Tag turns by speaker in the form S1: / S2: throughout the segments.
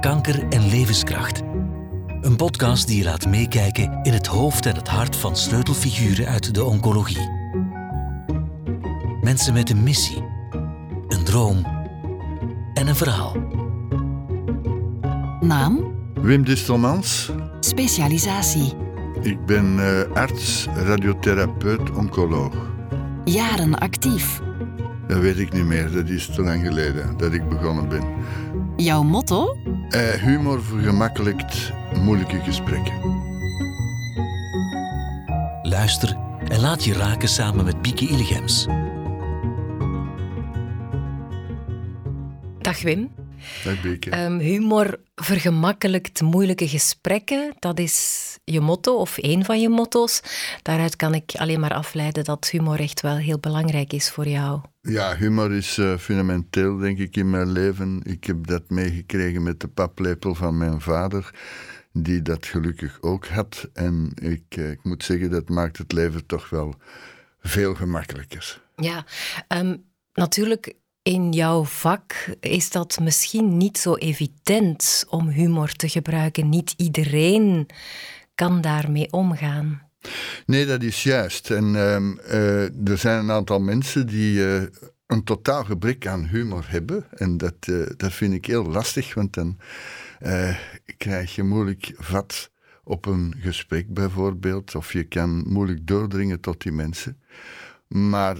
S1: kanker en levenskracht. Een podcast die je laat meekijken in het hoofd en het hart van sleutelfiguren uit de oncologie. Mensen met een missie, een droom en een verhaal.
S2: Naam,
S3: Wim Distelmans.
S2: specialisatie,
S3: Ik ben eh, arts, radiotherapeut, oncoloog.
S2: jaren actief.
S3: Dat weet ik niet meer, dat is te lang geleden dat ik begonnen ben.
S2: Jouw motto?
S3: Eh, humor vergemakkelijkt moeilijke gesprekken.
S1: Luister en laat je raken samen met Bieke Illegems.
S4: Dag Wim.
S3: Dag Beke.
S4: Ehm, humor vergemakkelijkt moeilijke gesprekken. Dat is je motto of één van je motto's. Daaruit kan ik alleen maar afleiden dat humor echt wel heel belangrijk is voor jou.
S3: Ja, humor is eh, fundamenteel, denk ik, in mijn leven. Ik heb dat meegekregen met de paplepel van mijn vader, die dat gelukkig ook had. En ik, eh, ik moet zeggen, dat maakt het leven toch wel veel gemakkelijker.
S4: Ja, ehm, natuurlijk. In jouw vak is dat misschien niet zo evident om humor te gebruiken. Niet iedereen kan daarmee omgaan.
S3: Nee, dat is juist. En ehm, eh, er zijn een aantal mensen die eh, een totaal gebrek aan humor hebben. En dat, eh, dat vind ik heel lastig, want dan krijg je moeilijk vat op een gesprek bijvoorbeeld. Of je kan moeilijk doordringen tot die mensen. Maar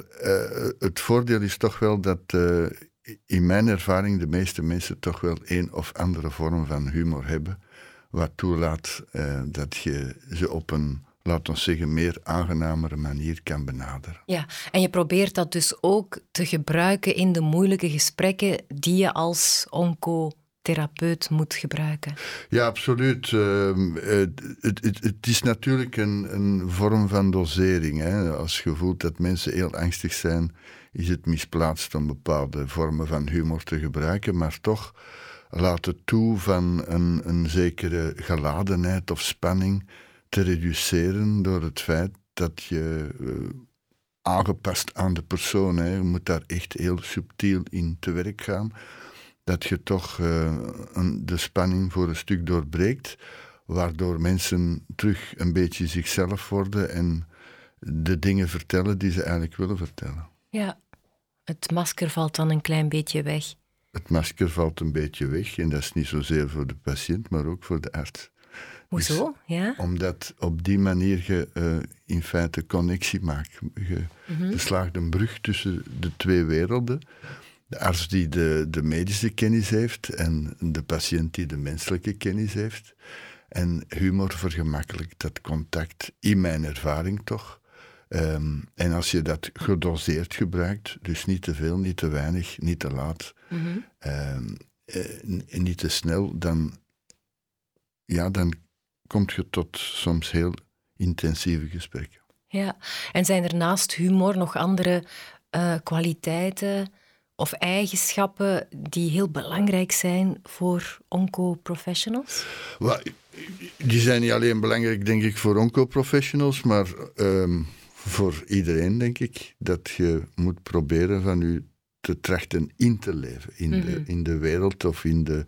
S3: het voordeel is toch wel dat in mijn ervaring de meeste mensen toch wel een of andere vorm van humor hebben. Wat toelaat dat je ze op een, laat ons zeggen, meer aangenamere manier kan benaderen.
S4: Ja, en je probeert dat dus ook te gebruiken in de moeilijke gesprekken die je als oncotherapeut moet gebruiken.
S3: Ja, absoluut. Ehm, het, het, het, het is natuurlijk een, een vorm van dosering. Hè. Als je voelt dat mensen heel angstig zijn, is het misplaatst om bepaalde vormen van humor te gebruiken, maar toch laat het toe van een, een zekere geladenheid of spanning te reduceren door het feit dat je eh, aangepast aan de persoon, hè, je moet daar echt heel subtiel in te werk gaan, dat je toch eh, een, de spanning voor een stuk doorbreekt, waardoor mensen terug een beetje zichzelf worden en de dingen vertellen die ze eigenlijk willen vertellen.
S4: Ja, het masker valt dan een klein beetje weg.
S3: Het masker valt een beetje weg en dat is niet zozeer voor de patiënt, maar ook voor de arts.
S4: Hoezo? Ja?
S3: Omdat op die manier je eh, in feite connectie maakt. Je, je slaagt een brug tussen de twee werelden. De arts die de, de medische kennis heeft en de patiënt die de menselijke kennis heeft. En humor vergemakkelijkt dat contact, in mijn ervaring toch. Ehm, en als je dat gedoseerd gebruikt, dus niet te veel, niet te weinig, niet te laat, eh, n- niet te snel, dan, ja, dan kom je tot soms heel intensieve gesprekken.
S4: Ja, en zijn er naast humor nog andere eh, kwaliteiten of eigenschappen die heel belangrijk zijn voor onco-professionals?
S3: Die zijn niet alleen belangrijk, denk ik, voor onco-professionals, maar ehm, voor iedereen, denk ik, dat je moet proberen van je te trachten in te leven in, de, in de wereld of in de,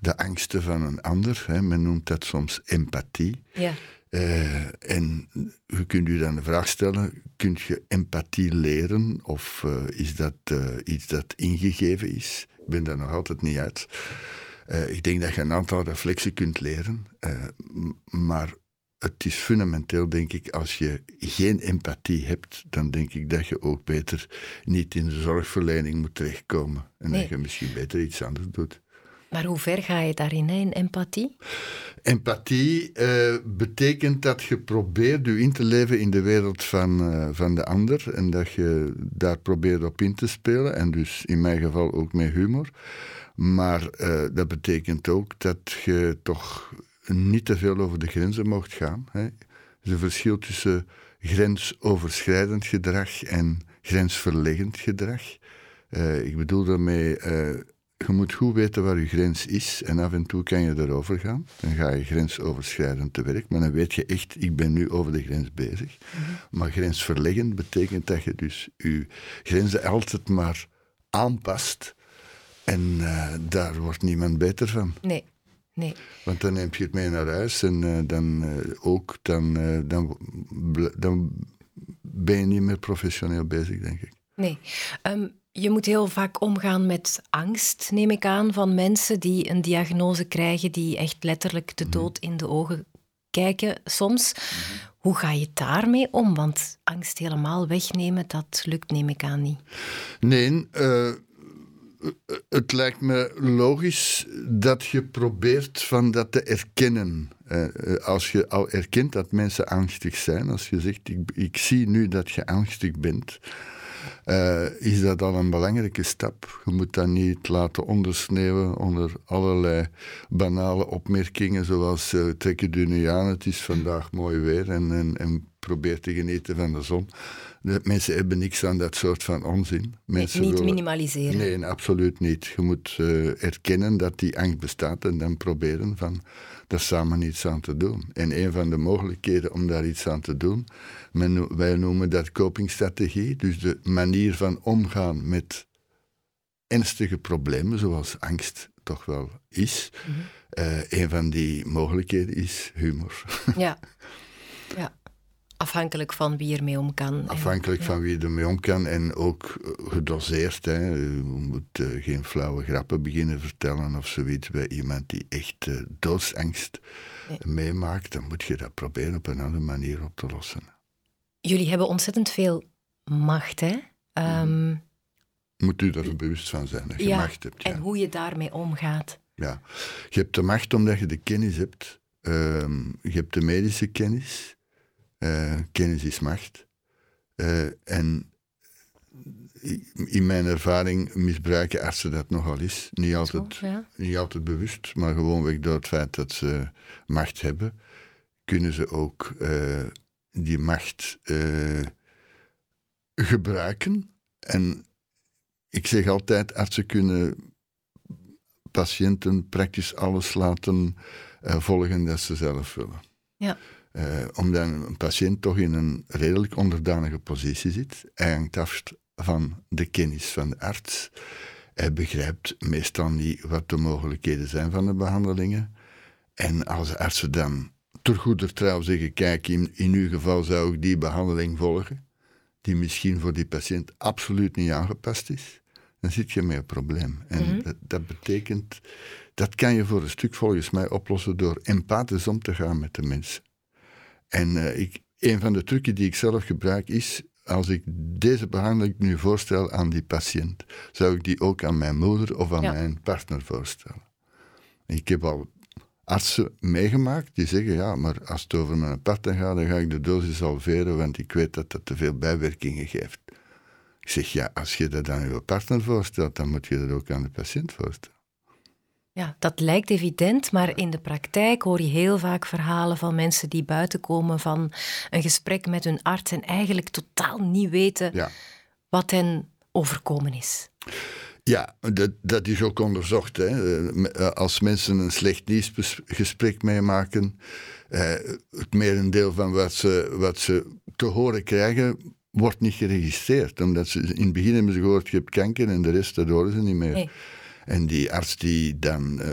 S3: de angsten van een ander. Hè. Men noemt dat soms empathie.
S4: Ja.
S3: Eh, en je kunt je dan de vraag stellen: kun je empathie leren of eh, is dat eh, iets dat ingegeven is? Ik ben daar nog altijd niet uit. Ik denk dat je een aantal reflexen kunt leren, maar het is fundamenteel, denk ik, als je geen empathie hebt, dan denk ik dat je ook beter niet in de zorgverlening moet terechtkomen. En
S4: Nee.
S3: dat je misschien beter iets anders doet.
S4: Maar hoe ver ga je daarin, hè, in empathie?
S3: Empathie eh, betekent dat je probeert je in te leven in de wereld van, eh, van de ander en dat je daar probeert op in te spelen en dus in mijn geval ook met humor. Maar eh, dat betekent ook dat je toch niet te veel over de grenzen mocht gaan. Hè. Er is een verschil tussen grensoverschrijdend gedrag en grensverleggend gedrag. Eh, ik bedoel daarmee, eh, je moet goed weten waar je grens is en af en toe kan je erover gaan. Dan ga je grensoverschrijdend te werk, maar dan weet je echt, ik ben nu over de grens bezig. Maar grensverleggend betekent dat je dus je grenzen altijd maar aanpast en eh, daar wordt niemand beter van.
S4: Nee. Nee.
S3: Want dan neem je het mee naar huis en uh, dan uh, ook, dan, uh, dan, dan ben je niet meer professioneel bezig, denk ik.
S4: Nee. Um, je moet heel vaak omgaan met angst, neem ik aan, van mensen die een diagnose krijgen die echt letterlijk de dood in de ogen kijken soms. Hoe ga je daarmee om? Want angst helemaal wegnemen, dat lukt, neem ik aan, niet.
S3: Nee, het lijkt me logisch dat je probeert van dat te erkennen. Uh, als je al erkent dat mensen angstig zijn, als je zegt: Ik, ik zie nu dat je angstig bent uh, is dat al een belangrijke stap. Je moet dat niet laten ondersneeuwen onder allerlei banale opmerkingen, zoals uh, je nu aan, het is vandaag mooi weer en, en probeer te genieten van de zon. De mensen hebben niks aan dat soort van onzin. Mensen
S4: niet willen... minimaliseren.
S3: Nee, absoluut niet. Je moet uh, erkennen dat die angst bestaat en dan proberen van daar samen iets aan te doen. En een van de mogelijkheden om daar iets aan te doen, men, wij noemen dat copingstrategie, dus de manier van omgaan met ernstige problemen, zoals angst toch wel is. Mm een van die mogelijkheden is humor.
S4: Ja, ja. Afhankelijk van wie ermee om kan.
S3: Afhankelijk van wie ermee om kan en ook eh, gedoseerd. Hè. Je moet uh, geen flauwe grappen beginnen vertellen of zoiets bij iemand die echt uh, doodsangst meemaakt. Dan moet je dat proberen op een andere manier op te lossen.
S4: Jullie hebben ontzettend veel macht, hè? Um,
S3: moet u er bewust van zijn dat je
S4: ja,
S3: macht hebt.
S4: Ja. En hoe je daarmee omgaat.
S3: Ja, je hebt de macht omdat je de kennis hebt. Uh, je hebt de medische kennis. Uh, kennis is macht. Uh, en in mijn ervaring misbruiken artsen dat nogal eens. Niet altijd,
S4: Zo, ja.
S3: niet altijd bewust, maar gewoonweg door het feit dat ze macht hebben, kunnen ze ook uh, die macht gebruiken. En ik zeg altijd, artsen kunnen patiënten praktisch alles laten volgen dat ze zelf willen.
S4: Ja.
S3: Uh, omdat een patiënt toch in een redelijk onderdanige positie zit. Hij hangt af van de kennis van de arts. Hij begrijpt meestal niet wat de mogelijkheden zijn van de behandelingen. En als de artsen dan ter goeder trouw zeggen: Kijk, in, in uw geval zou ik die behandeling volgen, die misschien voor die patiënt absoluut niet aangepast is, dan zit je met een probleem. En
S4: Mhm.
S3: dat, dat betekent, dat kan je voor een stuk volgens mij oplossen door empathisch om te gaan met de mensen. En uh, ik, een van de trucken die ik zelf gebruik is, als ik deze behandeling nu voorstel aan die patiënt, zou ik die ook aan mijn moeder of aan
S4: Ja.
S3: mijn partner voorstellen. Ik heb al artsen meegemaakt die zeggen, ja, maar als het over mijn partner gaat, dan ga ik de dosis halveren, want ik weet dat dat te veel bijwerkingen geeft. Ik zeg, ja, als je dat aan je partner voorstelt, dan moet je dat ook aan de patiënt voorstellen.
S4: Ja, dat lijkt evident, maar in de praktijk hoor je heel vaak verhalen van mensen die buiten komen van een gesprek met hun arts en eigenlijk totaal niet weten
S3: Ja.
S4: wat hen overkomen is.
S3: Ja, dat, dat is ook onderzocht. Hè. Eh, Als mensen een slecht nieuwsgesprek meemaken, eh, het merendeel van wat ze, wat ze te horen krijgen, wordt niet geregistreerd. Omdat ze in het begin hebben ze gehoord, je hebt kanker en de rest, dat horen ze niet meer.
S4: Nee.
S3: En die arts die dan eh,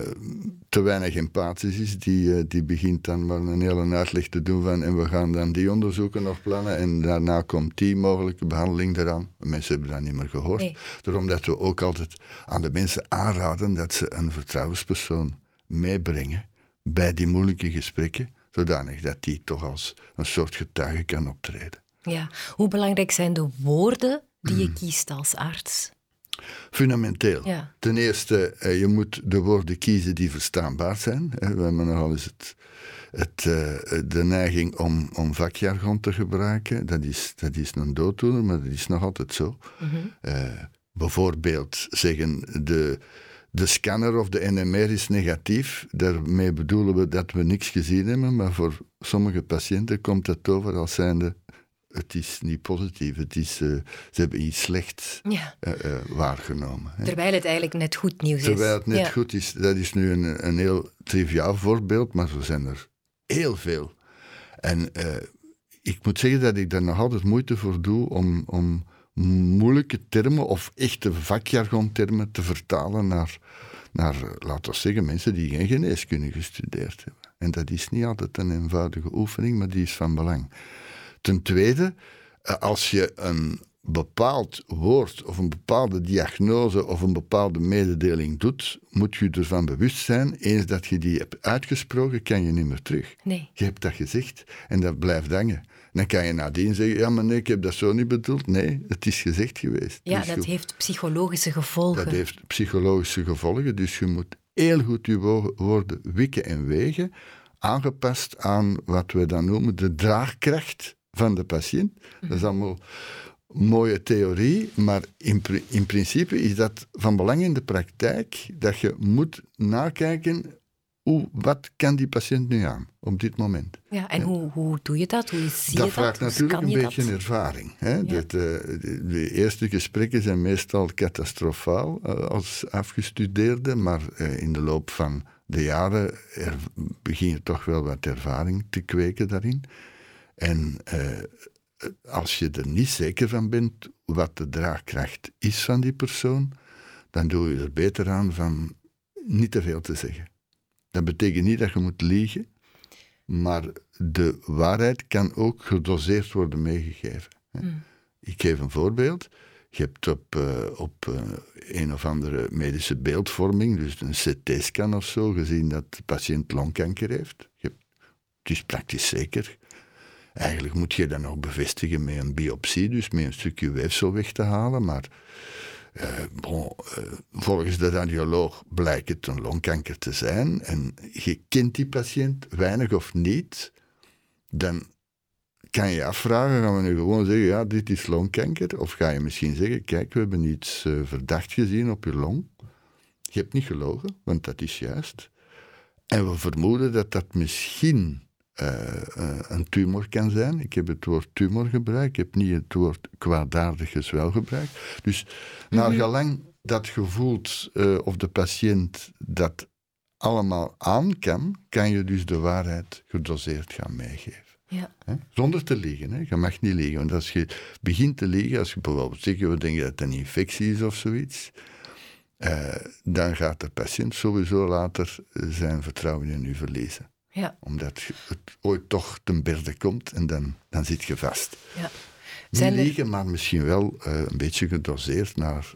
S3: te weinig empathisch is, die, eh, die begint dan maar een hele uitleg te doen van en we gaan dan die onderzoeken nog plannen en daarna komt die mogelijke behandeling eraan. Mensen hebben dat niet meer gehoord.
S4: Nee.
S3: Daarom dat we ook altijd aan de mensen aanraden dat ze een vertrouwenspersoon meebrengen bij die moeilijke gesprekken, zodanig dat die toch als een soort getuige kan optreden.
S4: Ja. Hoe belangrijk zijn de woorden die je kiest als arts?
S3: Fundamenteel.
S4: Ja.
S3: Ten eerste, eh, je moet de woorden kiezen die verstaanbaar zijn. We hebben nogal eens het, het, eh, de neiging om, om vakjargon te gebruiken. Dat is, dat is een dooddoener, maar dat is nog altijd zo. Eh, bijvoorbeeld zeggen de, de scanner of de NMR is negatief. Daarmee bedoelen we dat we niks gezien hebben, maar voor sommige patiënten komt het over als zijnde het is niet positief, het is, eh, ze hebben iets slechts
S4: Ja.
S3: eh, eh, waargenomen. hè.
S4: Terwijl het eigenlijk net goed nieuws is.
S3: Terwijl het net
S4: Ja.
S3: goed is, dat is nu een, een heel triviaal voorbeeld, maar zo zijn er heel veel. En ik moet zeggen dat ik daar nog altijd moeite voor doe om, om moeilijke termen of echte vakjargontermen te vertalen naar, naar, laten we zeggen, mensen die geen geneeskunde gestudeerd hebben. En dat is niet altijd een eenvoudige oefening, maar die is van belang. Ten tweede, eh, als je een bepaald woord of een bepaalde diagnose of een bepaalde mededeling doet, moet je ervan bewust zijn, eens dat je die hebt uitgesproken, kan je niet meer terug.
S4: Nee.
S3: Je hebt dat gezegd en dat blijft hangen. Dan kan je nadien zeggen, ja maar nee, ik heb dat zo niet bedoeld. Nee, het is gezegd geweest.
S4: Ja,
S3: Dus
S4: dat
S3: je-
S4: heeft psychologische gevolgen.
S3: dat heeft psychologische gevolgen, dus je moet heel goed je wo- woorden wikken en wegen, aangepast aan wat we dan noemen de draagkracht van de patiënt. Dat is allemaal mooie theorie, maar in, in principe is dat van belang in de praktijk dat je moet nakijken hoe, wat kan die patiënt nu aan op dit moment.
S4: Ja, en hoe, hoe doe je dat? Hoe zie
S3: dat
S4: je
S3: vraagt
S4: dat? Hoe
S3: natuurlijk een
S4: je
S3: beetje
S4: dat?
S3: ervaring. Hè?
S4: Ja.
S3: Dat, eh, de, de eerste gesprekken zijn meestal catastrofaal eh, als afgestudeerde, maar eh, in de loop van de jaren er, begin je toch wel wat ervaring te kweken daarin. En eh, als je er niet zeker van bent wat de draagkracht is van die persoon, dan doe je er beter aan van niet te veel te zeggen. Dat betekent niet dat je moet liegen, maar de waarheid kan ook gedoseerd worden meegegeven. hè. Ik geef een voorbeeld. Je hebt op, eh, op eh, een of andere medische beeldvorming, dus een CT-scan of zo, gezien dat de patiënt longkanker heeft. Je hebt- het is praktisch zeker. Eigenlijk moet je dat nog bevestigen met een biopsie, dus met een stukje weefsel weg te halen. Maar eh, bon, eh, volgens de radioloog blijkt het een longkanker te zijn. En je kent die patiënt weinig of niet. Dan kan je afvragen, gaan we nu gewoon zeggen, ja, dit is longkanker? Of ga je misschien zeggen, kijk, we hebben iets eh, verdacht gezien op je long. Je hebt niet gelogen, want dat is juist. En we vermoeden dat dat misschien eh, eh, een tumor kan zijn. Ik heb het woord tumor gebruikt, ik heb niet het woord kwaadaardig gezwel gebruikt. Dus naar gelang dat je voelt eh, of de patiënt dat allemaal aan kan, kan je dus de waarheid gedoseerd gaan meegeven.
S4: Ja.
S3: Zonder te liegen. Hè? Je mag niet liegen. Want als je begint te liegen, als je bijvoorbeeld zegt, we denken dat het een infectie is of zoiets, eh, dan gaat de patiënt sowieso later zijn vertrouwen in u verliezen.
S4: Ja.
S3: Omdat het ooit toch ten berde komt en dan, dan zit je vast.
S4: Ja.
S3: Niet
S4: er-
S3: liegen, maar misschien wel eh, een beetje gedoseerd naar,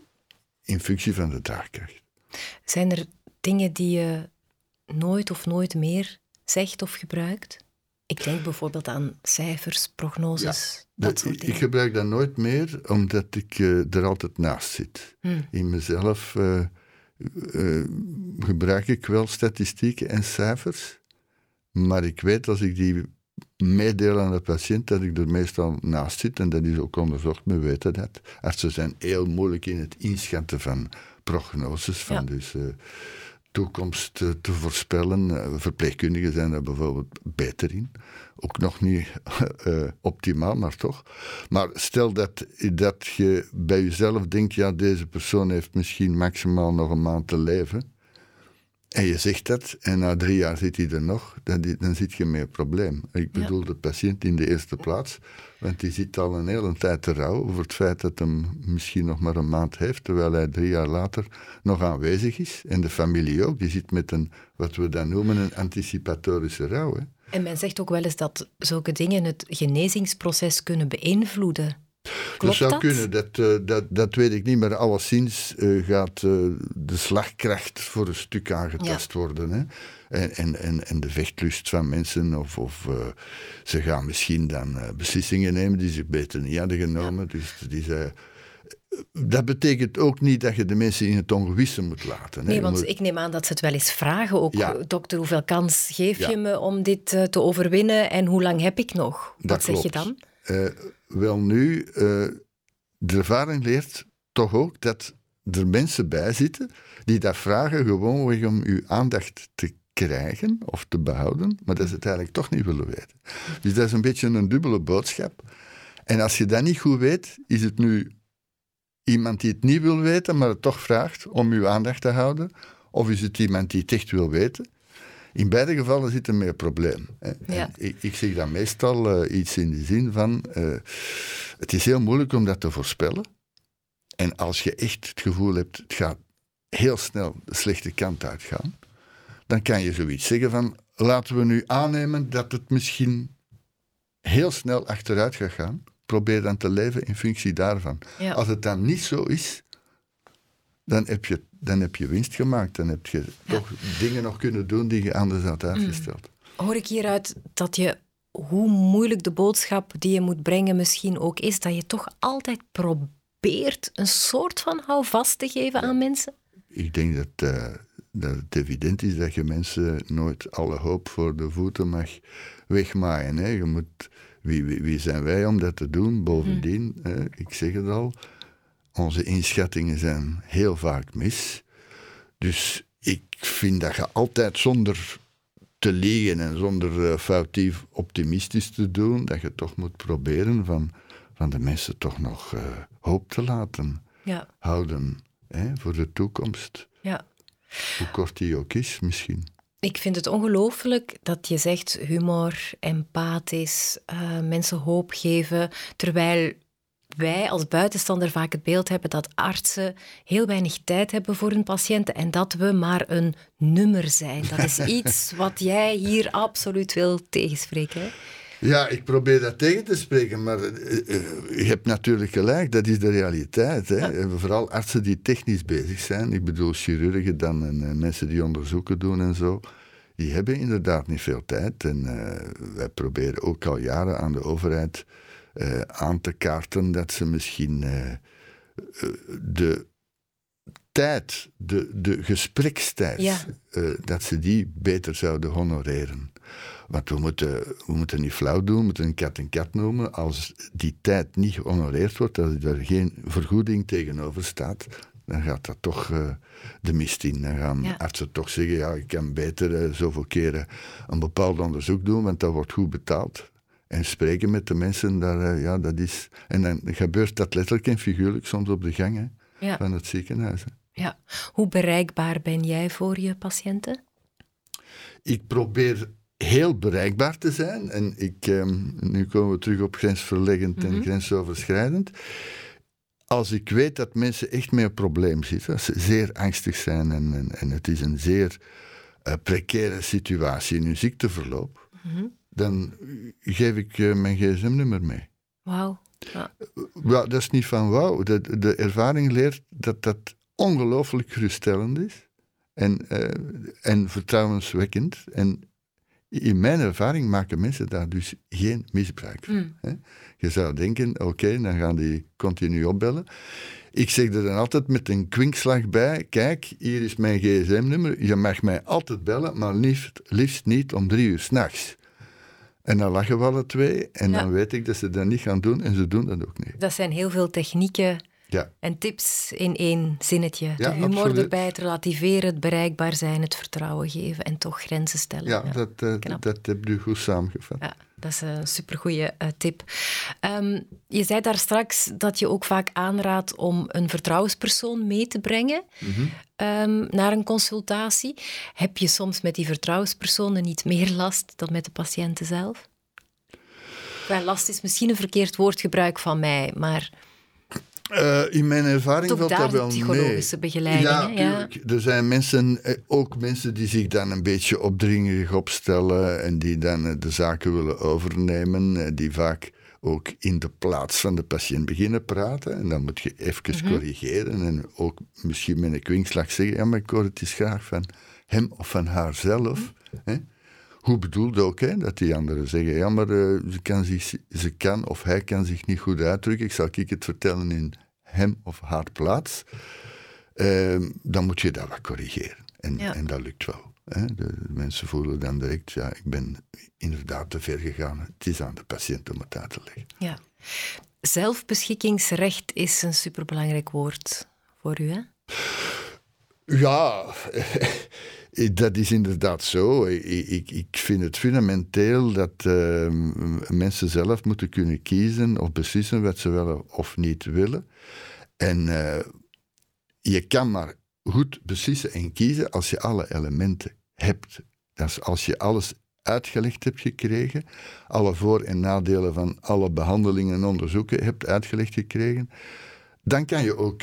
S3: in functie van de draagkracht.
S4: Zijn er dingen die je nooit of nooit meer zegt of gebruikt? Ik denk bijvoorbeeld aan cijfers, prognoses, dat
S3: Dat-
S4: soort
S3: ik
S4: dingen.
S3: gebruik dat nooit meer, omdat ik eh, er altijd naast zit.
S4: Hmm.
S3: In mezelf eh, gebruik ik wel statistieken en cijfers, maar ik weet als ik die meedeel aan de patiënt, dat ik er meestal naast zit, en dat is ook onderzocht, we weten dat. Artsen zijn heel moeilijk in het inschatten van prognoses, van
S4: Ja.
S3: dus... eh, toekomst te, te voorspellen. Eh, Verpleegkundigen zijn daar bijvoorbeeld beter in. Ook nog niet eh, optimaal, maar toch. Maar stel dat, dat je bij jezelf denkt, ja, deze persoon heeft misschien maximaal nog een maand te leven. En je zegt dat, en na drie jaar zit hij er nog, dan, dan zit je met een probleem. Ik
S4: Ja.
S3: bedoel de patiënt in de eerste plaats, want die zit al een hele tijd te rouwen over het feit dat hem misschien nog maar een maand heeft, terwijl hij drie jaar later nog aanwezig is. En de familie ook, die zit met een, wat we dan noemen, een anticipatorische rouw. Hè.
S4: En men zegt ook wel eens dat zulke dingen het genezingsproces kunnen beïnvloeden. Klopt
S3: dat zou
S4: dat?
S3: kunnen, dat, eh, dat, dat weet ik niet, maar alleszins eh, gaat eh, de slagkracht voor een stuk aangetast worden. Hè? En, en, en, en de vechtlust van mensen, of, of ze gaan misschien dan beslissingen nemen die ze beter niet hadden genomen. Dus die ze, dat betekent ook niet dat je de mensen in het ongewisse moet laten.
S4: Nee, want ik neem aan dat ze het wel eens vragen. Ook,
S3: Ja.
S4: dokter, hoeveel kans geef
S3: Ja.
S4: je me om dit te overwinnen en hoe lang heb ik nog? Wat
S3: Dat
S4: zeg je dan?
S3: Eh, wel nu, eh, de ervaring leert toch ook dat er mensen bij zitten die dat vragen gewoonweg om uw aandacht te krijgen of te behouden, maar dat ze het eigenlijk toch niet willen weten. Dus dat is een beetje een dubbele boodschap. En als je dat niet goed weet, is het nu iemand die het niet wil weten, maar het toch vraagt om uw aandacht te houden, of is het iemand die het echt wil weten? In beide gevallen zit er meer een probleem.
S4: Ja.
S3: Ik, ik zeg dan meestal eh, iets in de zin van: eh, het is heel moeilijk om dat te voorspellen. En als je echt het gevoel hebt, het gaat heel snel de slechte kant uitgaan, dan kan je zoiets zeggen van laten we nu aannemen dat het misschien heel snel achteruit gaat gaan. Probeer dan te leven in functie daarvan.
S4: Ja.
S3: Als het dan niet zo is, dan heb je, dan heb je winst gemaakt. Dan heb je toch dingen nog kunnen doen die je anders had uitgesteld.
S4: Hoor ik hieruit dat je, hoe moeilijk de boodschap die je moet brengen misschien ook is, dat je toch altijd probeert een soort van houvast te geven aan mensen?
S3: Ik denk dat, eh, dat het evident is dat je mensen nooit alle hoop voor de voeten mag wegmaaien. Hè. Je moet, wie, wie, wie zijn wij om dat te doen? Bovendien, hè, ik zeg het al, onze inschattingen zijn heel vaak mis. Dus ik vind dat je altijd zonder te liegen en zonder eh, foutief optimistisch te doen, dat je toch moet proberen van, van de mensen toch nog eh, hoop te laten
S4: Ja,
S3: houden hè, voor de toekomst.
S4: ja.
S3: Hoe kort die ook is, misschien.
S4: Ik vind het ongelooflijk dat je zegt humor, empathisch, eh, mensen hoop geven, terwijl wij als buitenstander vaak het beeld hebben dat artsen heel weinig tijd hebben voor hun patiënten en dat we maar een nummer zijn. Dat is iets wat jij hier absoluut wil tegenspreken. hè?
S3: Ja, ik probeer dat tegen te spreken, maar eh, eh, je hebt natuurlijk gelijk, dat is de realiteit. Hè. En Vooral artsen die technisch bezig zijn, ik bedoel chirurgen dan en eh, mensen die onderzoeken doen en zo, die hebben inderdaad niet veel tijd. En wij proberen ook al jaren aan de overheid eh, aan te kaarten dat ze misschien eh, eh, de tijd, de, de gesprekstijd,
S4: Ja.
S3: dat ze die beter zouden honoreren. Want we moeten, we moeten niet flauw doen, we moeten een kat een kat noemen. Als die tijd niet gehonoreerd wordt, als er geen vergoeding tegenover staat, dan gaat dat toch de mist in. Dan gaan
S4: Ja.
S3: artsen toch zeggen, ja, ik kan beter zoveel keren een bepaald onderzoek doen, want dat wordt goed betaald. En spreken met de mensen, daar, eh, ja, dat is... En dan gebeurt dat letterlijk en figuurlijk soms op de gang hè,
S4: Ja,
S3: van het ziekenhuis. hè.
S4: ja. Hoe bereikbaar ben jij voor je patiënten?
S3: Ik probeer heel bereikbaar te zijn. En ik, ehm, nu komen we terug op grensverleggend en grensoverschrijdend. Als ik weet dat mensen echt met een probleem zitten, als ze zeer angstig zijn en, en, en het is een zeer eh, precaire situatie in hun ziekteverloop, dan geef ik eh, mijn gsm-nummer mee.
S4: Wauw. Ja.
S3: Ja, dat is niet van wauw. De, de ervaring leert dat dat ongelooflijk geruststellend is en, eh, en vertrouwenswekkend. En in mijn ervaring maken mensen daar dus geen misbruik van. Hè. Je zou denken, oké, dan gaan die continu opbellen. Ik zeg er dan altijd met een kwinkslag bij, kijk, hier is mijn gsm-nummer, je mag mij altijd bellen, maar liefst, liefst niet om drie uur s'nachts. En dan lachen we alle twee en
S4: Ja.
S3: dan weet ik dat ze dat niet gaan doen en ze doen dat ook niet.
S4: Dat zijn heel veel technieken
S3: Ja,
S4: en tips in één zinnetje. De
S3: Ja,
S4: humor
S3: absoluut.
S4: erbij, het relativeren, het bereikbaar zijn, het vertrouwen geven en toch grenzen stellen.
S3: ja, Dat, eh, dat heb je goed samengevat.
S4: Ja, dat is een supergoeie eh, tip. Ehm, je zei daar straks dat je ook vaak aanraadt om een vertrouwenspersoon mee te brengen
S3: Mhm.
S4: ehm, naar een consultatie. Heb je soms met die vertrouwenspersonen niet meer last dan met de patiënten zelf? Ja, last is misschien een verkeerd woordgebruik van mij, maar
S3: Eh, in mijn ervaring valt
S4: daar
S3: dat
S4: de
S3: wel
S4: psychologische
S3: mee.
S4: begeleiding,
S3: Ja?
S4: Ja.
S3: Er zijn mensen, eh, ook mensen die zich dan een beetje opdringerig opstellen en die dan eh, de zaken willen overnemen, die vaak ook in de plaats van de patiënt beginnen praten. En dan moet je even
S4: Mhm.
S3: corrigeren en ook misschien met een kwinkslag zeggen, ja, maar ik hoor het is graag van hem of van haar zelf. Hè? Hoe bedoeld ook, hè, dat die anderen zeggen, ja, maar ze, kan zich, ze kan of hij kan zich niet goed uitdrukken, ik zal ik het vertellen in hem of haar plaats. Ehm, dan moet je dat wat corrigeren. En,
S4: Ja.
S3: en dat lukt wel. Hè. De, de mensen voelen dan direct, ja, ik ben inderdaad te ver gegaan. Het is aan de patiënt om het uit te leggen.
S4: ja. Zelfbeschikkingsrecht is een superbelangrijk woord voor u, hè?
S3: Ja, dat is inderdaad zo. Ik, ik, ik vind het fundamenteel dat eh, mensen zelf moeten kunnen kiezen of beslissen wat ze willen of niet willen. En eh, je kan maar goed beslissen en kiezen als je alle elementen hebt. Is als je alles uitgelegd hebt gekregen, alle voor- en nadelen van alle behandelingen en onderzoeken hebt uitgelegd gekregen, dan kan je ook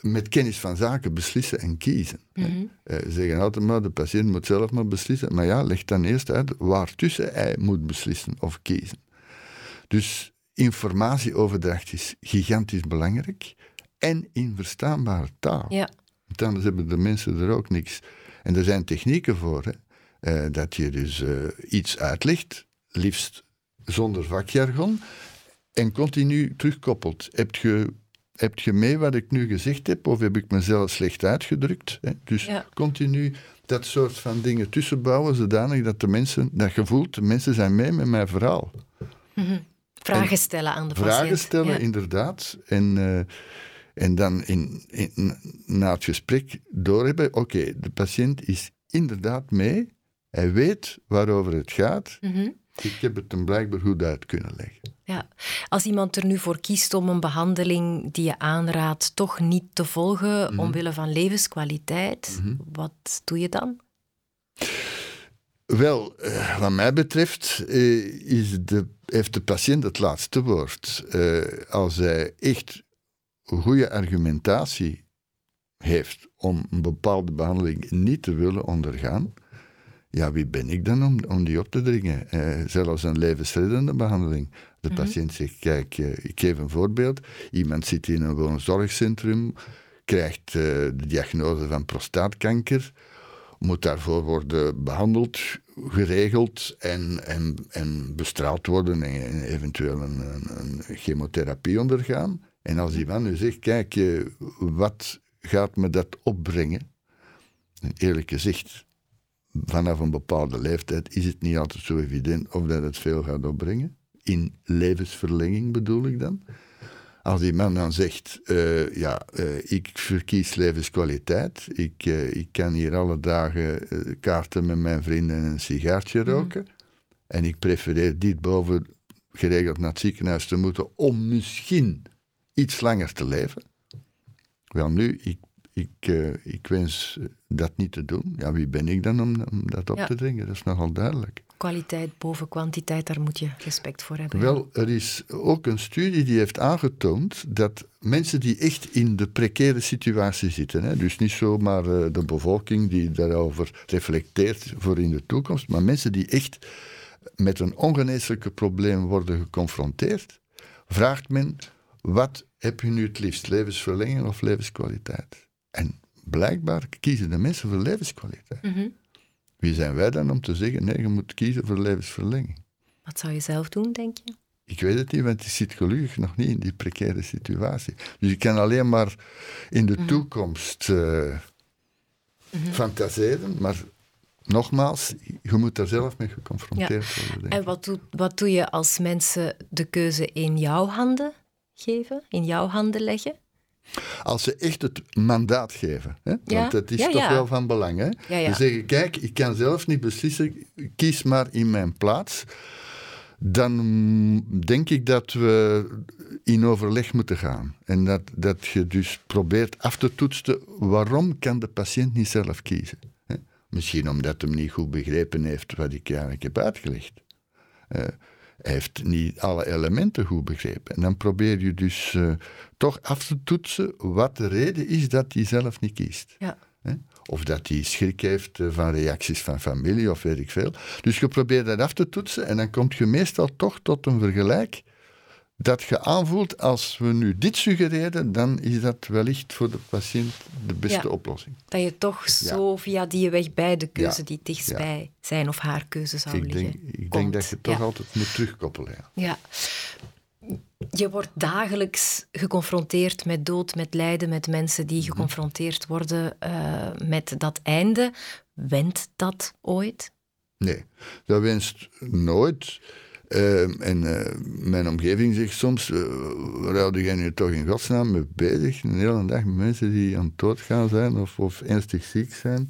S3: met kennis van zaken beslissen en kiezen.
S4: Mhm.
S3: Eh, Ze zeggen altijd maar, de patiënt moet zelf maar beslissen. Maar ja, leg dan eerst uit waartussen hij moet beslissen of kiezen. Dus informatieoverdracht is gigantisch belangrijk. En in verstaanbare taal.
S4: Ja.
S3: Want anders hebben de mensen er ook niks. En er zijn technieken voor. Hè? Eh, dat je dus eh, iets uitlegt, liefst zonder vakjargon, en continu terugkoppelt. Heb je, heb je mee wat ik nu gezegd heb, of heb ik mezelf slecht uitgedrukt? Hè? Dus
S4: Ja.
S3: continu dat soort van dingen tussenbouwen, zodanig dat de mensen, dat je voelt, de mensen zijn mee met mijn verhaal.
S4: Vragen stellen aan de patiënt.
S3: Vragen stellen,
S4: Ja.
S3: inderdaad. En, eh, en dan in, in, na het gesprek doorhebben, oké, de patiënt is inderdaad mee. Hij weet waarover het gaat.
S4: Mhm.
S3: Ik heb het hem blijkbaar goed uit kunnen leggen.
S4: Ja. Als iemand er nu voor kiest om een behandeling die je aanraadt toch niet te volgen
S3: Mhm.
S4: omwille van levenskwaliteit, wat doe je dan?
S3: Wel, eh, wat mij betreft eh, is de, heeft de patiënt het laatste woord. Eh, als hij echt goede argumentatie heeft om een bepaalde behandeling niet te willen ondergaan, ja, wie ben ik dan om, om die op te dringen? Eh, zelfs een levensreddende behandeling. De patiënt zegt, kijk, eh, ik geef een voorbeeld. Iemand zit in een woonzorgcentrum, krijgt eh, de diagnose van prostaatkanker, moet daarvoor worden behandeld, geregeld en, en, en bestraald worden en, en eventueel een, een, een chemotherapie ondergaan. En als die man nu zegt, kijk, wat gaat me dat opbrengen? En eerlijk gezegd, vanaf een bepaalde leeftijd is het niet altijd zo evident of dat het veel gaat opbrengen. In levensverlenging bedoel ik dan. Als die man dan zegt, eh, ja, eh, ik verkies levenskwaliteit, ik, eh, ik kan hier alle dagen kaarten met mijn vrienden en een sigaartje roken, en ik prefereer dit boven geregeld naar het ziekenhuis te moeten om misschien iets langer te leven. Wel nu, ik, ik, eh, ik wens eh, dat niet te doen. Ja, wie ben ik dan om, om dat op
S4: Ja.
S3: te dringen? Dat is nogal duidelijk.
S4: Kwaliteit boven kwantiteit, daar moet je respect voor hebben.
S3: Wel, er is ook een studie die heeft aangetoond dat mensen die echt in de precaire situatie zitten, hè, dus niet zomaar eh, de bevolking die daarover reflecteert voor in de toekomst, maar mensen die echt met een ongeneeslijke probleem worden geconfronteerd, vraagt men, wat heb je nu het liefst, levensverlenging of levenskwaliteit? En blijkbaar kiezen de mensen voor levenskwaliteit.
S4: Mhm.
S3: Wie zijn wij dan om te zeggen, nee, je moet kiezen voor levensverlenging?
S4: Wat zou je zelf doen, denk je?
S3: Ik weet het niet, want ik zit gelukkig nog niet in die precaire situatie. Dus ik kan alleen maar in de toekomst eh, fantaseren, maar nogmaals, je moet daar zelf mee geconfronteerd worden.
S4: En wat doe, wat doe je als mensen de keuze in jouw handen geven, in jouw handen leggen?
S3: Als ze echt het mandaat geven, hè?
S4: Ja,
S3: want dat is
S4: ja,
S3: toch wel van belang. Hè? Ze zeggen, kijk, ik kan zelf niet beslissen, kies maar in mijn plaats. Dan denk ik dat we in overleg moeten gaan. En dat, dat je dus probeert af te toetsen waarom kan de patiënt niet zelf kiezen. Hè? Misschien omdat hij niet goed begrepen heeft wat ik eigenlijk heb uitgelegd. Eh, heeft niet alle elementen goed begrepen. En dan probeer je dus eh, toch af te toetsen wat de reden is dat hij zelf niet kiest.
S4: Ja.
S3: Hè? Of dat hij schrik heeft eh, van reacties van familie of weet ik veel. Dus je probeert dat af te toetsen en dan kom je meestal toch tot een vergelijk dat je aanvoelt, als we nu dit suggereren, dan is dat wellicht voor de patiënt de beste
S4: Ja.
S3: oplossing.
S4: Dat je toch zo via die weg bij de keuze
S3: Ja.
S4: die dichtstbij zijn of haar keuze zou
S3: Ik
S4: liggen.
S3: denk, ik denk dat je toch altijd moet terugkoppelen. Ja.
S4: Je wordt dagelijks geconfronteerd met dood, met lijden, met mensen
S3: Mhm.
S4: die geconfronteerd worden eh, met dat einde. Wendt dat ooit?
S3: Nee, dat wenst nooit. Ehm, en eh, mijn omgeving zegt soms, uh, waar houd jij nu toch in godsnaam mee bezig? Een hele dag met mensen die aan het doodgaan zijn of, of ernstig ziek zijn.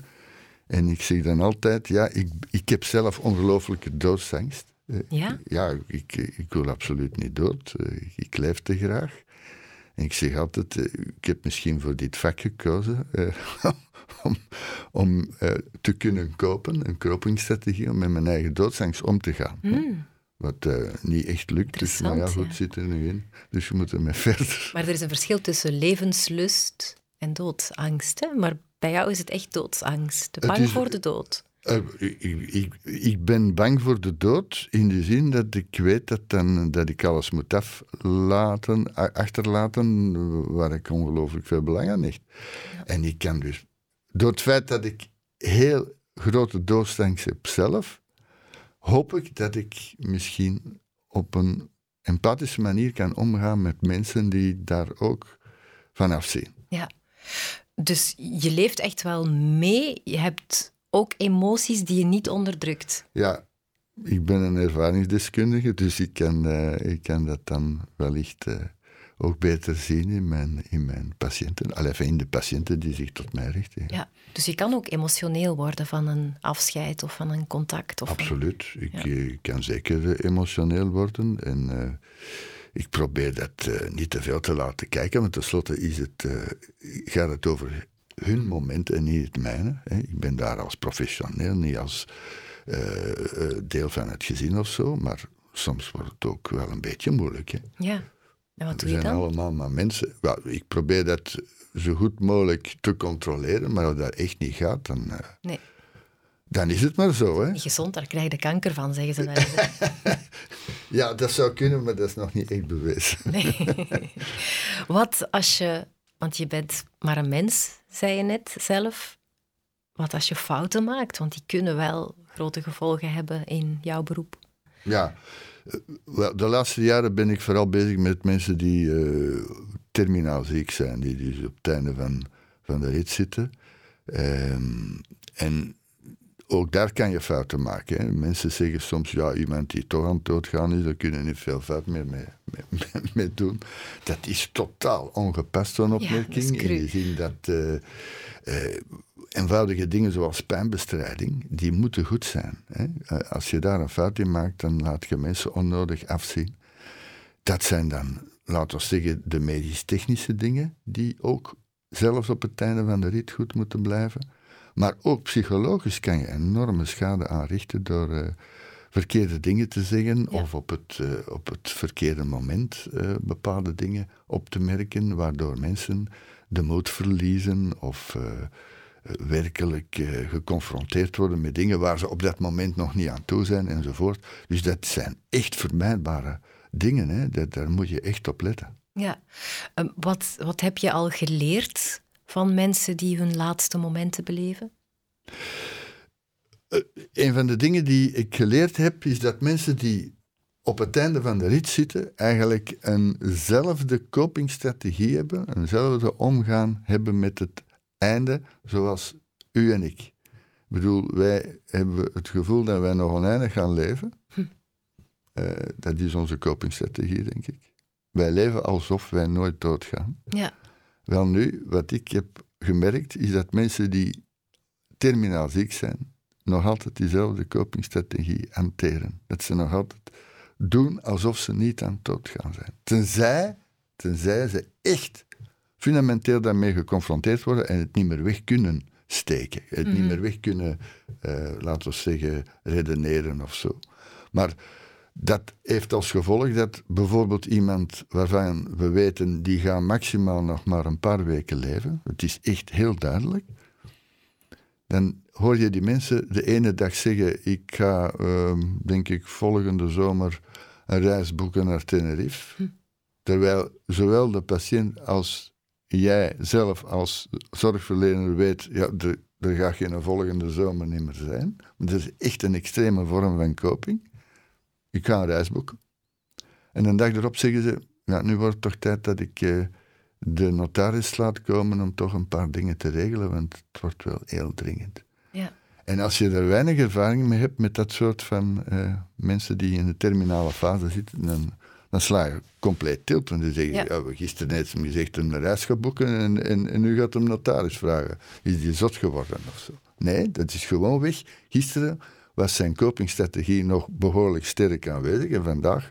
S3: En ik zeg dan altijd, ja, ik, ik heb zelf ongelooflijke doodsangst. Eh,
S4: Ja?
S3: Ja, ik, ik wil absoluut niet dood. Ik leef te graag. En ik zeg altijd, ik heb misschien voor dit vak gekozen om, om te kunnen kopen, een copingstrategie, om met mijn eigen doodsangst om te gaan. Wat eh, niet echt lukt, dus maar ja,
S4: Interessant,
S3: goed,
S4: ja.
S3: zit er nu in. Dus je moet ermee verder.
S4: Maar er is een verschil tussen levenslust en doodsangst. Hè? Maar bij jou is het echt doodsangst. Bang
S3: is-
S4: voor de dood.
S3: Eh, ik, ik, ik ben bang voor de dood in de zin dat ik weet dat, dan, dat ik alles moet aflaten, achterlaten waar ik ongelooflijk veel belang aan hecht. En ik kan dus, door het feit dat ik heel grote doodsangst heb zelf, hoop ik dat ik misschien op een empathische manier kan omgaan met mensen die daar ook vanaf zien.
S4: Ja. Dus je leeft echt wel mee. Je hebt ook emoties die je niet onderdrukt.
S3: Ja, ik ben een ervaringsdeskundige, dus ik kan, eh, ik kan dat dan wellicht eh, ook beter zien in mijn, in mijn patiënten. Allee, enfin, in de patiënten die zich tot mij richten.
S4: Ja. Dus je kan ook emotioneel worden van een afscheid of van een contact. Of
S3: Absoluut. Ik,
S4: Ja.
S3: eh, ik kan zeker eh, emotioneel worden. En eh, ik probeer dat niet te veel te laten kijken, want tenslotte is het, gaat het over hun moment en niet het mijne. Hè. Ik ben daar als professioneel, niet als deel van het gezin of zo, maar soms wordt het ook wel een beetje moeilijk. Hè.
S4: Ja. En wat
S3: We
S4: doe je
S3: zijn allemaal maar mensen. Ik probeer dat zo goed mogelijk te controleren, maar als dat echt niet gaat, dan, eh,
S4: Nee,
S3: dan is het maar zo. Hè.
S4: niet gezond, daar krijg je de kanker van, zeggen ze wel.
S3: Ja, dat zou kunnen, maar dat is nog niet echt bewezen.
S4: Nee. Wat als je, want je bent maar een mens, zei je net zelf. Wat als je fouten maakt? Want die kunnen wel grote gevolgen hebben in jouw beroep.
S3: Ja, de laatste jaren ben ik vooral bezig met mensen die eh, terminaal ziek zijn, die dus op het einde van, van de rit zitten. Ehm, en ook daar kan je fouten maken. Hè. Mensen zeggen soms, ja, iemand die toch aan het doodgaan is, daar kunnen niet veel fout meer mee, mee, doen. Dat is totaal ongepast, zo'n opmerking. in
S4: cru.
S3: de zin dat eh, eh, eenvoudige dingen zoals pijnbestrijding, die moeten goed zijn. Hè. Eh, Als je daar een fout in maakt, dan laat je mensen onnodig afzien. Dat zijn dan, laten we zeggen, de medisch-technische dingen, die ook zelfs op het einde van de rit goed moeten blijven. Maar ook psychologisch kan je enorme schade aanrichten door eh, verkeerde dingen te zeggen
S4: Ja.
S3: of op het, eh, op het verkeerde moment eh, bepaalde dingen op te merken, waardoor mensen de moed verliezen of werkelijk geconfronteerd worden met dingen waar ze op dat moment nog niet aan toe zijn enzovoort. Dus dat zijn echt vermijdbare dingen, hè? Dat, daar moet je echt op letten.
S4: Ja. Ehm, wat, wat heb je al geleerd van mensen die hun laatste momenten beleven?
S3: Een van de dingen die ik geleerd heb, is dat mensen die op het einde van de rit zitten, eigenlijk eenzelfde copingstrategie hebben, eenzelfde omgaan hebben met het einde, zoals u en ik. Ik bedoel, wij hebben het gevoel dat wij nog oneindig gaan leven. Eh, dat is onze copingstrategie, denk ik. Wij leven alsof wij nooit doodgaan.
S4: Ja.
S3: Wel nu, wat ik heb gemerkt, is dat mensen die terminaal ziek zijn, nog altijd diezelfde copingstrategie hanteren. Dat ze nog altijd doen alsof ze niet aan het doodgaan zijn. Tenzij, tenzij ze echt fundamenteel daarmee geconfronteerd worden en het niet meer weg kunnen steken. Het niet meer weg kunnen, eh, laten we zeggen, redeneren of zo. Maar dat heeft als gevolg dat bijvoorbeeld iemand waarvan we weten die gaat maximaal nog maar een paar weken leven, het is echt heel duidelijk, dan hoor je die mensen de ene dag zeggen: Ik ga, ehm, denk ik, volgende zomer een reis boeken naar Tenerife. Terwijl zowel de patiënt als jij zelf als zorgverlener weet: ja, er, er gaat geen volgende zomer niet meer zijn. Maar dat is echt een extreme vorm van coping. Ik ga een reis boeken. En een dag erop zeggen ze: ja, Nu wordt het toch tijd dat ik eh, de notaris laat komen om toch een paar dingen te regelen, want het wordt wel heel dringend.
S4: Ja.
S3: En als je er weinig ervaring mee hebt met dat soort van eh, mensen die in de terminale fase zitten, dan, dan sla je compleet tilt. Want dan zeg je,
S4: Ja.
S3: gisteren heeft hem gezegd een reis gaat boeken en, en, en nu gaat hem notaris vragen. Is die zot geworden of zo? Nee, dat is gewoon weg. Gisteren was zijn copingstrategie nog behoorlijk sterk aanwezig en vandaag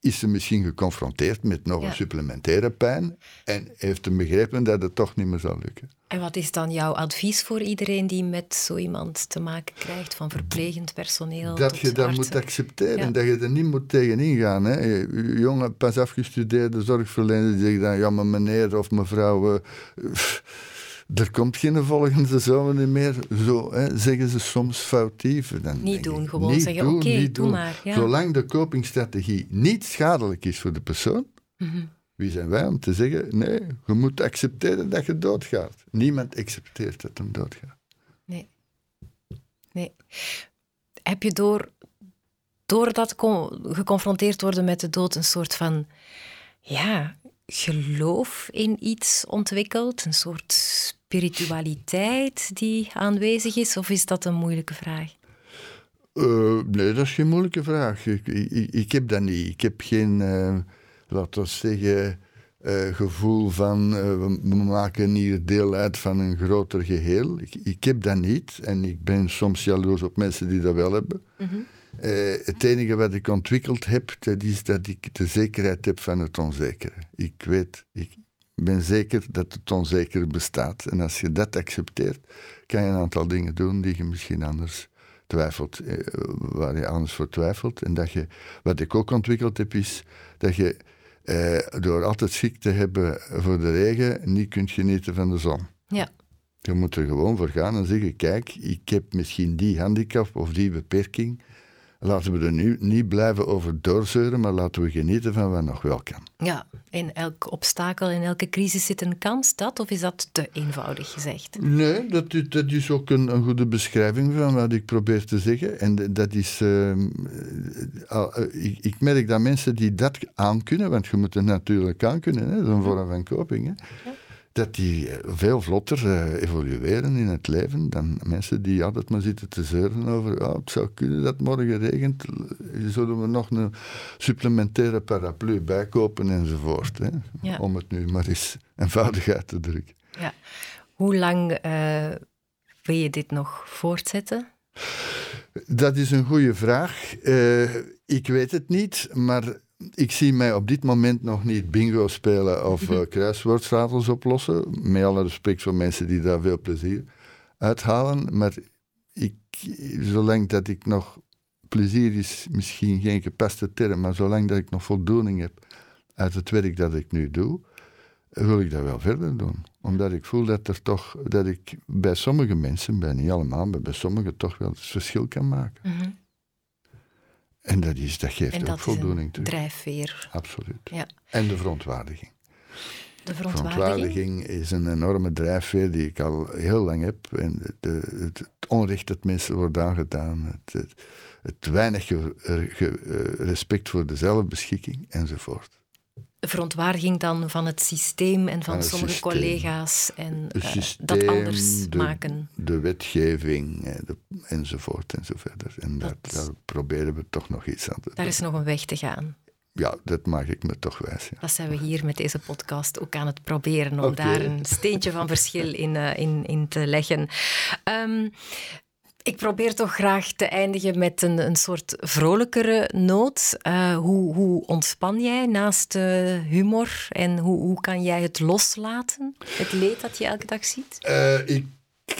S3: is ze misschien geconfronteerd met nog
S4: Ja.
S3: een supplementaire pijn en heeft hem begrepen dat het toch niet meer zal lukken.
S4: En wat is dan jouw advies voor iedereen die met zo iemand te maken krijgt, van verplegend personeel
S3: dat je dat
S4: artsen?
S3: moet accepteren,
S4: Ja.
S3: dat je er niet moet tegenin gaan. Hè. Jonge, pas afgestudeerde zorgverlener die zegt dan, ja maar meneer of mevrouw, eh, er komt geen volgende zomer meer. Zo hè, zeggen ze soms foutief. Dan
S4: Niet doen,
S3: ik,
S4: gewoon
S3: niet
S4: zeggen, oké, doe
S3: doen.
S4: maar, ja.
S3: Zolang de copingstrategie niet schadelijk is voor de persoon,
S4: Mhm.
S3: wie zijn wij om te zeggen, nee, je moet accepteren dat je doodgaat. Niemand accepteert dat hem doodgaat.
S4: Nee. Nee. Heb je door, door dat con- geconfronteerd worden met de dood een soort van ja, geloof in iets ontwikkeld? Een soort spiritualiteit die aanwezig is? Of is dat een moeilijke vraag?
S3: Eh, nee, dat is geen moeilijke vraag. Ik, ik, ik heb dat niet. Ik heb geen, eh, laten we zeggen, eh, gevoel van we, maken hier deel uit van een groter geheel. Ik, ik heb dat niet en ik ben soms jaloers op mensen die dat wel hebben. Eh, het enige wat ik ontwikkeld heb, dat is dat ik de zekerheid heb van het onzekere. Ik weet, ik ben zeker dat het onzekere bestaat. En als je dat accepteert, kan je een aantal dingen doen die je misschien anders twijfelt, eh, waar je anders voor twijfelt. En dat je, wat ik ook ontwikkeld heb, is dat je eh, door altijd schik te hebben voor de regen, niet kunt genieten van de zon.
S4: Ja.
S3: Je moet er gewoon voor gaan en zeggen: kijk, ik heb misschien die handicap of die beperking. Laten we er nu niet blijven over doorzeuren, maar laten we genieten van wat nog wel kan.
S4: Ja, in elk obstakel, in elke crisis zit een kans, dat? Of is dat te eenvoudig gezegd?
S3: Nee, dat is, dat is ook een, een goede beschrijving van wat ik probeer te zeggen. En dat is. ehm, eh, eh, ik, ik merk dat mensen die dat aankunnen, want je moet het natuurlijk aankunnen, hè, dat is een vorm van coping, hè, dat die eh, veel vlotter eh, evolueren in het leven dan mensen die altijd maar zitten te zeuren over. Oh, het zou kunnen dat morgen regent, zullen we nog een supplementaire paraplu bijkopen enzovoort. Hè,
S4: Ja.
S3: Om het nu maar eens eenvoudig uit te drukken.
S4: Ja. Hoe lang eh, wil je dit nog voortzetten?
S3: Dat is een goede vraag. Eh, ik weet het niet, maar ik zie mij op dit moment nog niet bingo spelen of uh, oplossen. Met alle respect voor mensen die daar veel plezier uithalen. Maar ik, zolang dat ik nog plezier is, misschien geen gepaste term, maar zolang dat ik nog voldoening heb uit het werk dat ik nu doe, wil ik dat wel verder doen. Omdat ik voel dat er toch, dat ik bij sommige mensen, bij niet allemaal, maar bij sommigen toch wel het verschil kan maken.
S4: Mm -hmm.
S3: En dat, is, dat geeft
S4: en
S3: ook voldoening terug.
S4: drijfveer.
S3: Absoluut.
S4: Ja.
S3: En de verontwaardiging.
S4: De verontwaardiging?
S3: verontwaardiging is een enorme drijfveer die ik al heel lang heb. En de, het, het, onrecht dat mensen wordt aangedaan, het, het, het weinig ge, ge, respect voor de zelfbeschikking enzovoort.
S4: Verontwaardiging dan van het systeem en van sommige
S3: systeem.
S4: collega's en uh,
S3: systeem,
S4: dat anders
S3: de,
S4: maken.
S3: De wetgeving de, enzovoort enzoverder. En dat,
S4: Dat-
S3: daar proberen we toch nog iets aan te
S4: Daar is nog een weg te gaan.
S3: Ja, dat maak ik me toch wijs. Ja.
S4: Dat zijn we hier met deze podcast ook aan het proberen om daar een steentje van verschil in, eh, in, in te leggen. Ehm, ik probeer toch graag te eindigen met een, een soort vrolijkere noot. Eh, hoe, hoe ontspan jij naast eh, humor en hoe, hoe kan jij het loslaten? Het leed dat je elke dag ziet?
S3: Eh, ik,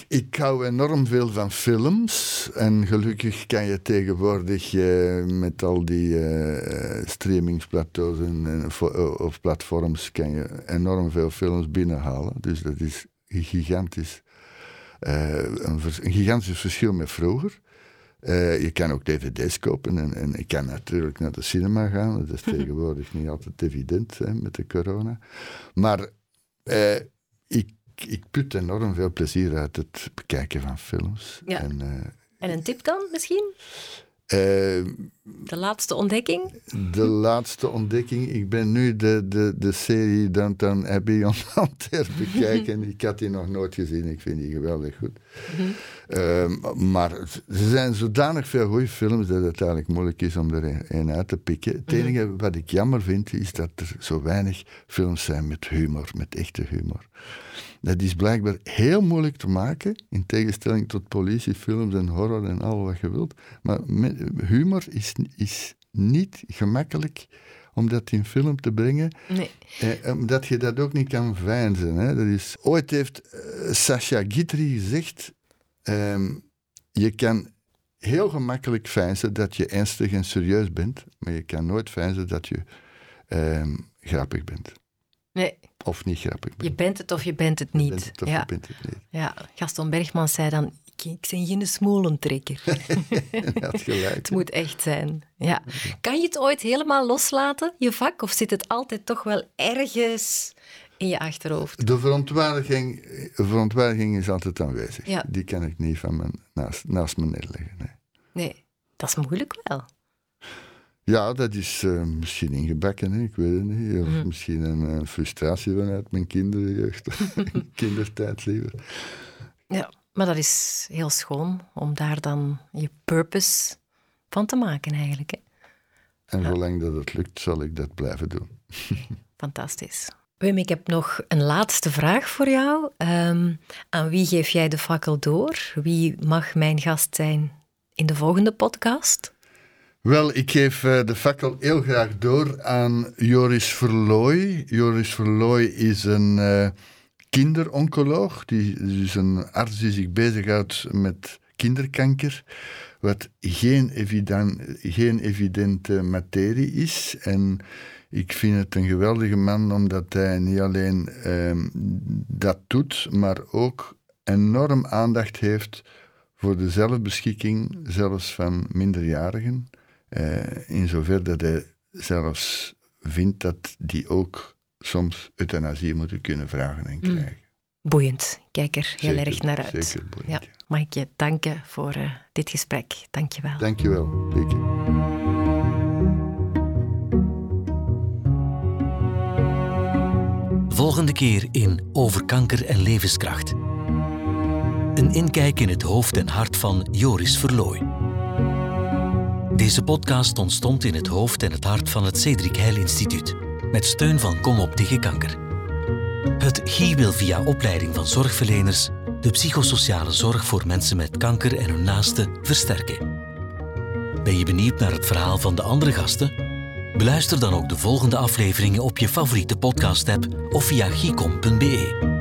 S3: ik hou enorm veel van films. En gelukkig kan je tegenwoordig met al die streamingsplateaus en, of platforms kan je enorm veel films binnenhalen. Dus dat is gigantisch. Eh, een, gigantisch verschil met vroeger. Eh, je kan ook dvd's kopen en, en ik kan natuurlijk naar de cinema gaan. Dat is tegenwoordig niet altijd evident hè, met de corona. Maar eh, ik, ik put enorm veel plezier uit het bekijken van films.
S4: Ja.
S3: En,
S4: En een tip dan misschien? De laatste ontdekking?
S3: de laatste ontdekking. Ik ben nu de, de, de serie Downtown Abbey aan het herbekijken. ik had die nog nooit gezien. Ik vind die geweldig goed. Ehm, maar er zijn zodanig veel goede films dat het eigenlijk moeilijk is om er een, uit te pikken. Het enige wat ik jammer vind, is dat er zo weinig films zijn met humor, met echte humor. Dat is blijkbaar heel moeilijk te maken, in tegenstelling tot politiefilms en horror en al wat je wilt. Maar humor is, is niet gemakkelijk om dat in film te brengen.
S4: Nee.
S3: Eh, omdat je dat ook niet kan veinzen. Hè. Dat is, ooit heeft uh, Sacha Guitry gezegd... ehm, je kan heel gemakkelijk veinzen dat je ernstig en serieus bent, maar je kan nooit veinzen dat je ehm, grappig bent.
S4: Nee,
S3: Of niet grappig bent.
S4: je bent het of je bent het niet.
S3: Je bent het of
S4: ja.
S3: je bent het niet.
S4: ja, Gaston Bergman zei dan, ik, ik ben geen smolentrekker.
S3: Had gelijk.
S4: Het moet echt zijn. Ja. Kan je het ooit helemaal loslaten, je vak? Of zit het altijd toch wel ergens in je achterhoofd?
S3: De verontwaardiging, verontwaardiging is altijd aanwezig.
S4: Ja.
S3: Die kan ik niet van mijn, naast, naast me neerleggen. Nee.
S4: Nee, dat is moeilijk wel.
S3: Ja, dat is eh, misschien ingebakken, hè, ik weet het niet. Of
S4: Mhm.
S3: misschien een frustratie vanuit mijn kinderjeugd. Kindertijd liever.
S4: Ja, maar dat is heel schoon om daar dan je purpose van te maken eigenlijk. Hè?
S3: En zolang dat het lukt, zal ik dat blijven doen.
S4: Fantastisch. Wim, ik heb nog een laatste vraag voor jou. Ehm, aan wie geef jij de fakkel door? Wie mag mijn gast zijn in de volgende podcast?
S3: Wel, ik geef eh, de fakkel heel graag door aan Joris Verlooy. Joris Verlooy is een eh, kinderoncoloog. Die is een arts die zich bezighoudt met kinderkanker. Wat geen, evident, geen evidente materie is. En ik vind het een geweldige man omdat hij niet alleen ehm, dat doet, maar ook enorm aandacht heeft voor de zelfbeschikking, zelfs van minderjarigen. Eh, in zover dat hij zelfs vindt dat die ook soms euthanasie moeten kunnen vragen en krijgen.
S4: Boeiend. Kijk er heel
S3: Zeker,
S4: erg naar uit.
S3: zeker boeiend, ja.
S4: Mag ik je danken voor eh, dit gesprek? Dank je wel.
S3: Dankjewel, Lieke.
S1: Volgende keer in Over kanker en levenskracht. Een inkijk in het hoofd en hart van Joris Verlooy. Deze podcast ontstond in het hoofd en het hart van het Cedric Heil Instituut, met steun van Kom op tegen kanker. Het GI wil via opleiding van zorgverleners de psychosociale zorg voor mensen met kanker en hun naasten versterken. Ben je benieuwd naar het verhaal van de andere gasten? Beluister dan ook de volgende afleveringen op je favoriete podcast-app of via gicom.be.